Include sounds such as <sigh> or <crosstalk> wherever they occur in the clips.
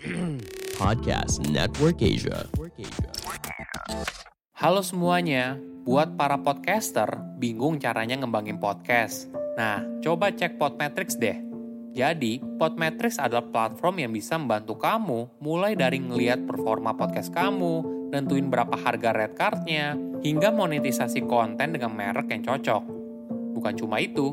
<clears throat> Podcast Network Asia. Halo semuanya, buat para podcaster bingung caranya ngembangin podcast. Nah, coba cek Podmetrics deh. Jadi, Podmetrics adalah platform yang bisa membantu kamu mulai dari ngeliat performa podcast kamu, nentuin berapa harga red cardnya, hingga monetisasi konten dengan merek yang cocok. Bukan cuma itu,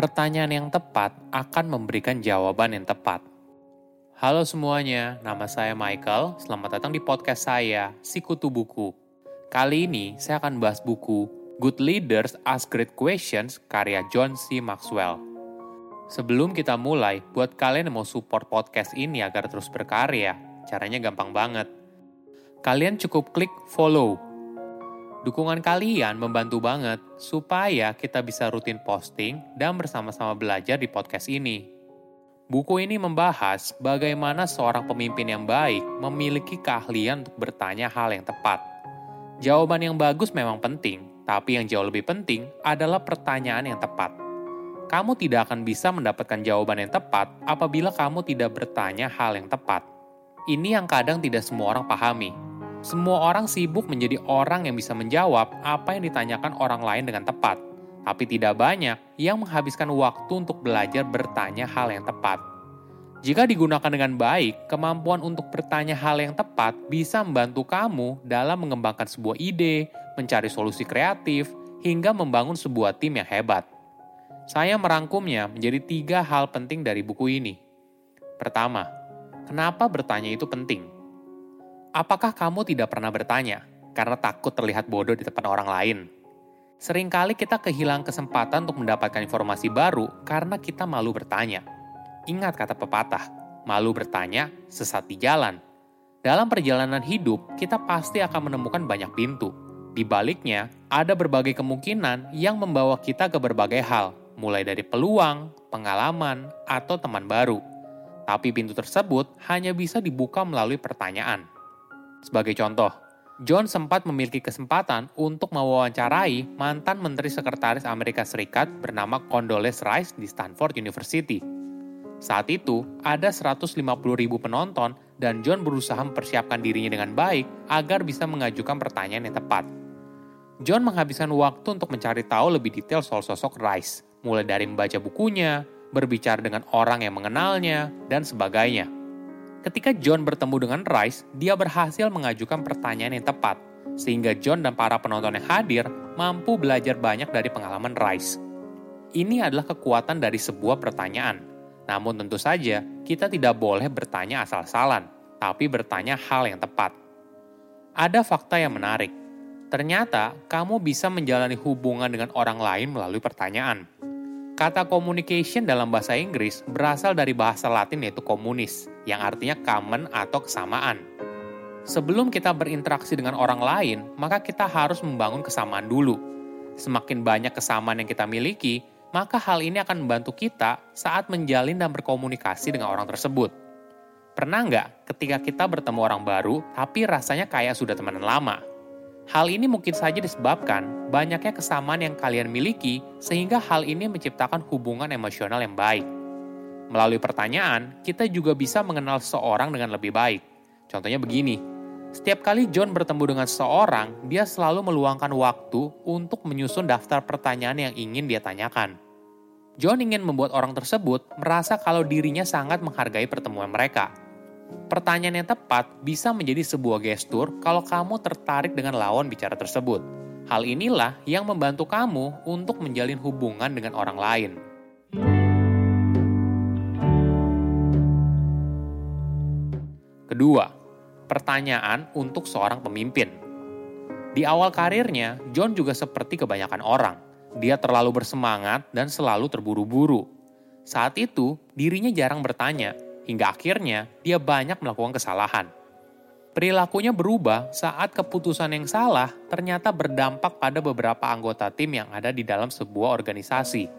Pertanyaan yang tepat akan memberikan jawaban yang tepat. Halo semuanya, nama saya Michael. Selamat datang di podcast saya, Sikutu Buku. Kali ini saya akan bahas buku Good Leaders Ask Great Questions karya John C. Maxwell. Sebelum kita mulai, buat kalian yang mau support podcast ini agar terus berkarya, caranya gampang banget. Kalian cukup klik follow. Dukungan kalian membantu banget supaya kita bisa rutin posting dan bersama-sama belajar di podcast ini. Buku ini membahas bagaimana seorang pemimpin yang baik memiliki keahlian untuk bertanya hal yang tepat. Jawaban yang bagus memang penting, tapi yang jauh lebih penting adalah pertanyaan yang tepat. Kamu tidak akan bisa mendapatkan jawaban yang tepat apabila kamu tidak bertanya hal yang tepat. Ini yang kadang tidak semua orang pahami. Semua orang sibuk menjadi orang yang bisa menjawab apa yang ditanyakan orang lain dengan tepat tapi tidak banyak yang menghabiskan waktu untuk belajar bertanya hal yang tepat. Jika digunakan dengan baik, kemampuan untuk bertanya hal yang tepat bisa membantu kamu dalam mengembangkan sebuah ide, mencari solusi kreatif, hingga membangun sebuah tim yang hebat. Saya merangkumnya menjadi tiga hal penting dari buku ini. Pertama, kenapa bertanya itu penting? Apakah kamu tidak pernah bertanya karena takut terlihat bodoh di depan orang lain? Seringkali kita kehilangan kesempatan untuk mendapatkan informasi baru karena kita malu bertanya. Ingat kata pepatah, malu bertanya, sesat di jalan. Dalam perjalanan hidup, kita pasti akan menemukan banyak pintu. Di baliknya, ada berbagai kemungkinan yang membawa kita ke berbagai hal, mulai dari peluang, pengalaman, atau teman baru. Tapi pintu tersebut hanya bisa dibuka melalui pertanyaan. Sebagai contoh, John sempat memiliki kesempatan untuk mewawancarai mantan Menteri Sekretaris Amerika Serikat bernama Condoleezza Rice di Stanford University. Saat itu, ada 150 ribu penonton dan John berusaha mempersiapkan dirinya dengan baik agar bisa mengajukan pertanyaan yang tepat. John menghabiskan waktu untuk mencari tahu lebih detail soal sosok Rice, mulai dari membaca bukunya, berbicara dengan orang yang mengenalnya, dan sebagainya. Ketika John bertemu dengan Rice, dia berhasil mengajukan pertanyaan yang tepat, sehingga John dan para penonton yang hadir mampu belajar banyak dari pengalaman Rice. Ini adalah kekuatan dari sebuah pertanyaan. Namun tentu saja, kita tidak boleh bertanya asal-asalan, tapi bertanya hal yang tepat. Ada fakta yang menarik. Ternyata, kamu bisa menjalani hubungan dengan orang lain melalui pertanyaan. Kata communication dalam bahasa Inggris berasal dari bahasa Latin yaitu komunis, yang artinya common atau kesamaan. Sebelum kita berinteraksi dengan orang lain, maka kita harus membangun kesamaan dulu. Semakin banyak kesamaan yang kita miliki, maka hal ini akan membantu kita saat menjalin dan berkomunikasi dengan orang tersebut. Pernah nggak ketika kita bertemu orang baru, tapi rasanya kayak sudah temenan lama? Hal ini mungkin saja disebabkan banyaknya kesamaan yang kalian miliki, sehingga hal ini menciptakan hubungan emosional yang baik. Melalui pertanyaan, kita juga bisa mengenal seseorang dengan lebih baik. Contohnya begini, setiap kali John bertemu dengan seseorang, dia selalu meluangkan waktu untuk menyusun daftar pertanyaan yang ingin dia tanyakan. John ingin membuat orang tersebut merasa kalau dirinya sangat menghargai pertemuan mereka, Pertanyaan yang tepat bisa menjadi sebuah gestur kalau kamu tertarik dengan lawan bicara tersebut. Hal inilah yang membantu kamu untuk menjalin hubungan dengan orang lain. Kedua, pertanyaan untuk seorang pemimpin. Di awal karirnya, John juga seperti kebanyakan orang. Dia terlalu bersemangat dan selalu terburu-buru. Saat itu, dirinya jarang bertanya, hingga akhirnya dia banyak melakukan kesalahan. Perilakunya berubah saat keputusan yang salah ternyata berdampak pada beberapa anggota tim yang ada di dalam sebuah organisasi.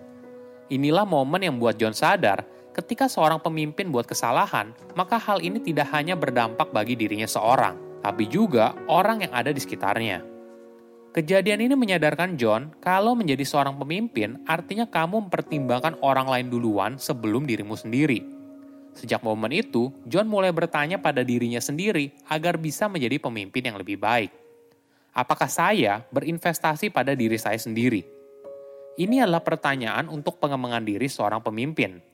Inilah momen yang buat John sadar ketika seorang pemimpin buat kesalahan, maka hal ini tidak hanya berdampak bagi dirinya seorang, tapi juga orang yang ada di sekitarnya. Kejadian ini menyadarkan John kalau menjadi seorang pemimpin artinya kamu mempertimbangkan orang lain duluan sebelum dirimu sendiri. Sejak momen itu, John mulai bertanya pada dirinya sendiri agar bisa menjadi pemimpin yang lebih baik. Apakah saya berinvestasi pada diri saya sendiri? Ini adalah pertanyaan untuk pengembangan diri seorang pemimpin.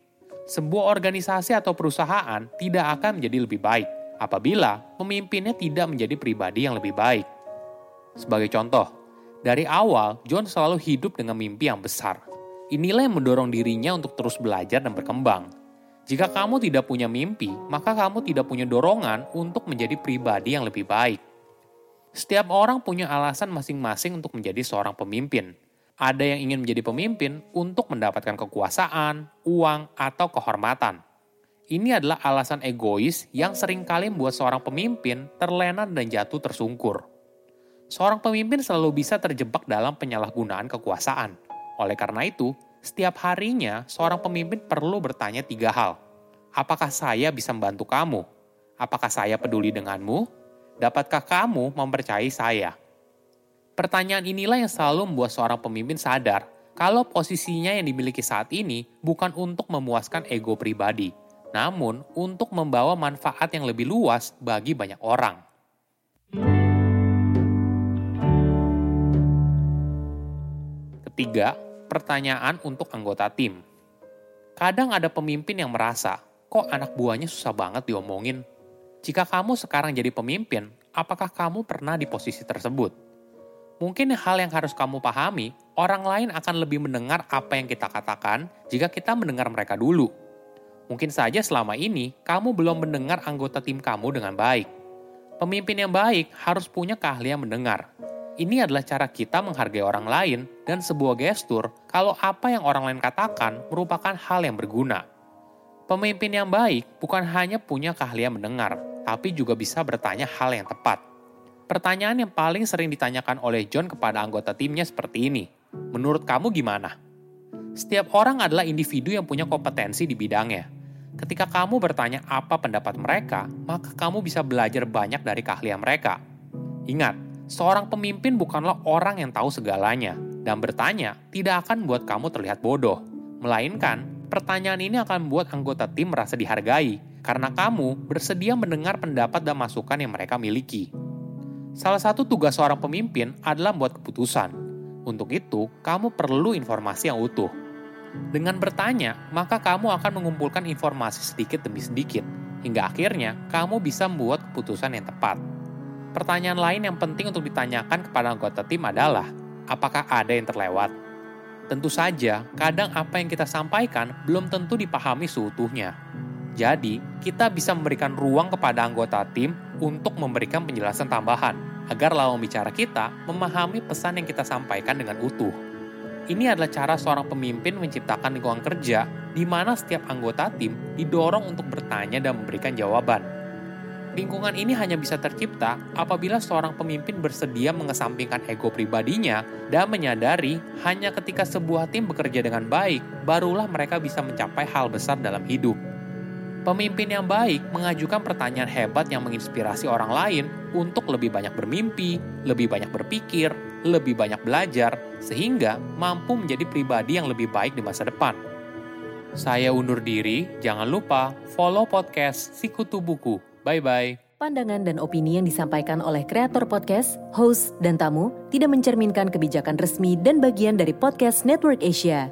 Sebuah organisasi atau perusahaan tidak akan menjadi lebih baik apabila pemimpinnya tidak menjadi pribadi yang lebih baik. Sebagai contoh, dari awal John selalu hidup dengan mimpi yang besar. Inilah yang mendorong dirinya untuk terus belajar dan berkembang jika kamu tidak punya mimpi, maka kamu tidak punya dorongan untuk menjadi pribadi yang lebih baik. Setiap orang punya alasan masing-masing untuk menjadi seorang pemimpin. Ada yang ingin menjadi pemimpin untuk mendapatkan kekuasaan, uang, atau kehormatan. Ini adalah alasan egois yang sering kali membuat seorang pemimpin terlena dan jatuh tersungkur. Seorang pemimpin selalu bisa terjebak dalam penyalahgunaan kekuasaan. Oleh karena itu, setiap harinya, seorang pemimpin perlu bertanya tiga hal. Apakah saya bisa membantu kamu? Apakah saya peduli denganmu? Dapatkah kamu mempercayai saya? Pertanyaan inilah yang selalu membuat seorang pemimpin sadar kalau posisinya yang dimiliki saat ini bukan untuk memuaskan ego pribadi, namun untuk membawa manfaat yang lebih luas bagi banyak orang. Ketiga, pertanyaan untuk anggota tim. Kadang ada pemimpin yang merasa, kok anak buahnya susah banget diomongin. Jika kamu sekarang jadi pemimpin, apakah kamu pernah di posisi tersebut? Mungkin hal yang harus kamu pahami, orang lain akan lebih mendengar apa yang kita katakan jika kita mendengar mereka dulu. Mungkin saja selama ini kamu belum mendengar anggota tim kamu dengan baik. Pemimpin yang baik harus punya keahlian mendengar, ini adalah cara kita menghargai orang lain dan sebuah gestur kalau apa yang orang lain katakan merupakan hal yang berguna. Pemimpin yang baik bukan hanya punya keahlian mendengar, tapi juga bisa bertanya hal yang tepat. Pertanyaan yang paling sering ditanyakan oleh John kepada anggota timnya seperti ini. Menurut kamu gimana? Setiap orang adalah individu yang punya kompetensi di bidangnya. Ketika kamu bertanya apa pendapat mereka, maka kamu bisa belajar banyak dari keahlian mereka. Ingat, Seorang pemimpin bukanlah orang yang tahu segalanya, dan bertanya tidak akan membuat kamu terlihat bodoh. Melainkan, pertanyaan ini akan membuat anggota tim merasa dihargai, karena kamu bersedia mendengar pendapat dan masukan yang mereka miliki. Salah satu tugas seorang pemimpin adalah membuat keputusan. Untuk itu, kamu perlu informasi yang utuh. Dengan bertanya, maka kamu akan mengumpulkan informasi sedikit demi sedikit, hingga akhirnya kamu bisa membuat keputusan yang tepat. Pertanyaan lain yang penting untuk ditanyakan kepada anggota tim adalah, apakah ada yang terlewat? Tentu saja, kadang apa yang kita sampaikan belum tentu dipahami seutuhnya. Jadi, kita bisa memberikan ruang kepada anggota tim untuk memberikan penjelasan tambahan, agar lawan bicara kita memahami pesan yang kita sampaikan dengan utuh. Ini adalah cara seorang pemimpin menciptakan lingkungan kerja di mana setiap anggota tim didorong untuk bertanya dan memberikan jawaban Lingkungan ini hanya bisa tercipta apabila seorang pemimpin bersedia mengesampingkan ego pribadinya dan menyadari hanya ketika sebuah tim bekerja dengan baik, barulah mereka bisa mencapai hal besar dalam hidup. Pemimpin yang baik mengajukan pertanyaan hebat yang menginspirasi orang lain untuk lebih banyak bermimpi, lebih banyak berpikir, lebih banyak belajar, sehingga mampu menjadi pribadi yang lebih baik di masa depan. Saya undur diri, jangan lupa follow podcast Sikutu Buku Bye-bye. Pandangan dan opini yang disampaikan oleh kreator podcast, host, dan tamu tidak mencerminkan kebijakan resmi dan bagian dari podcast Network Asia.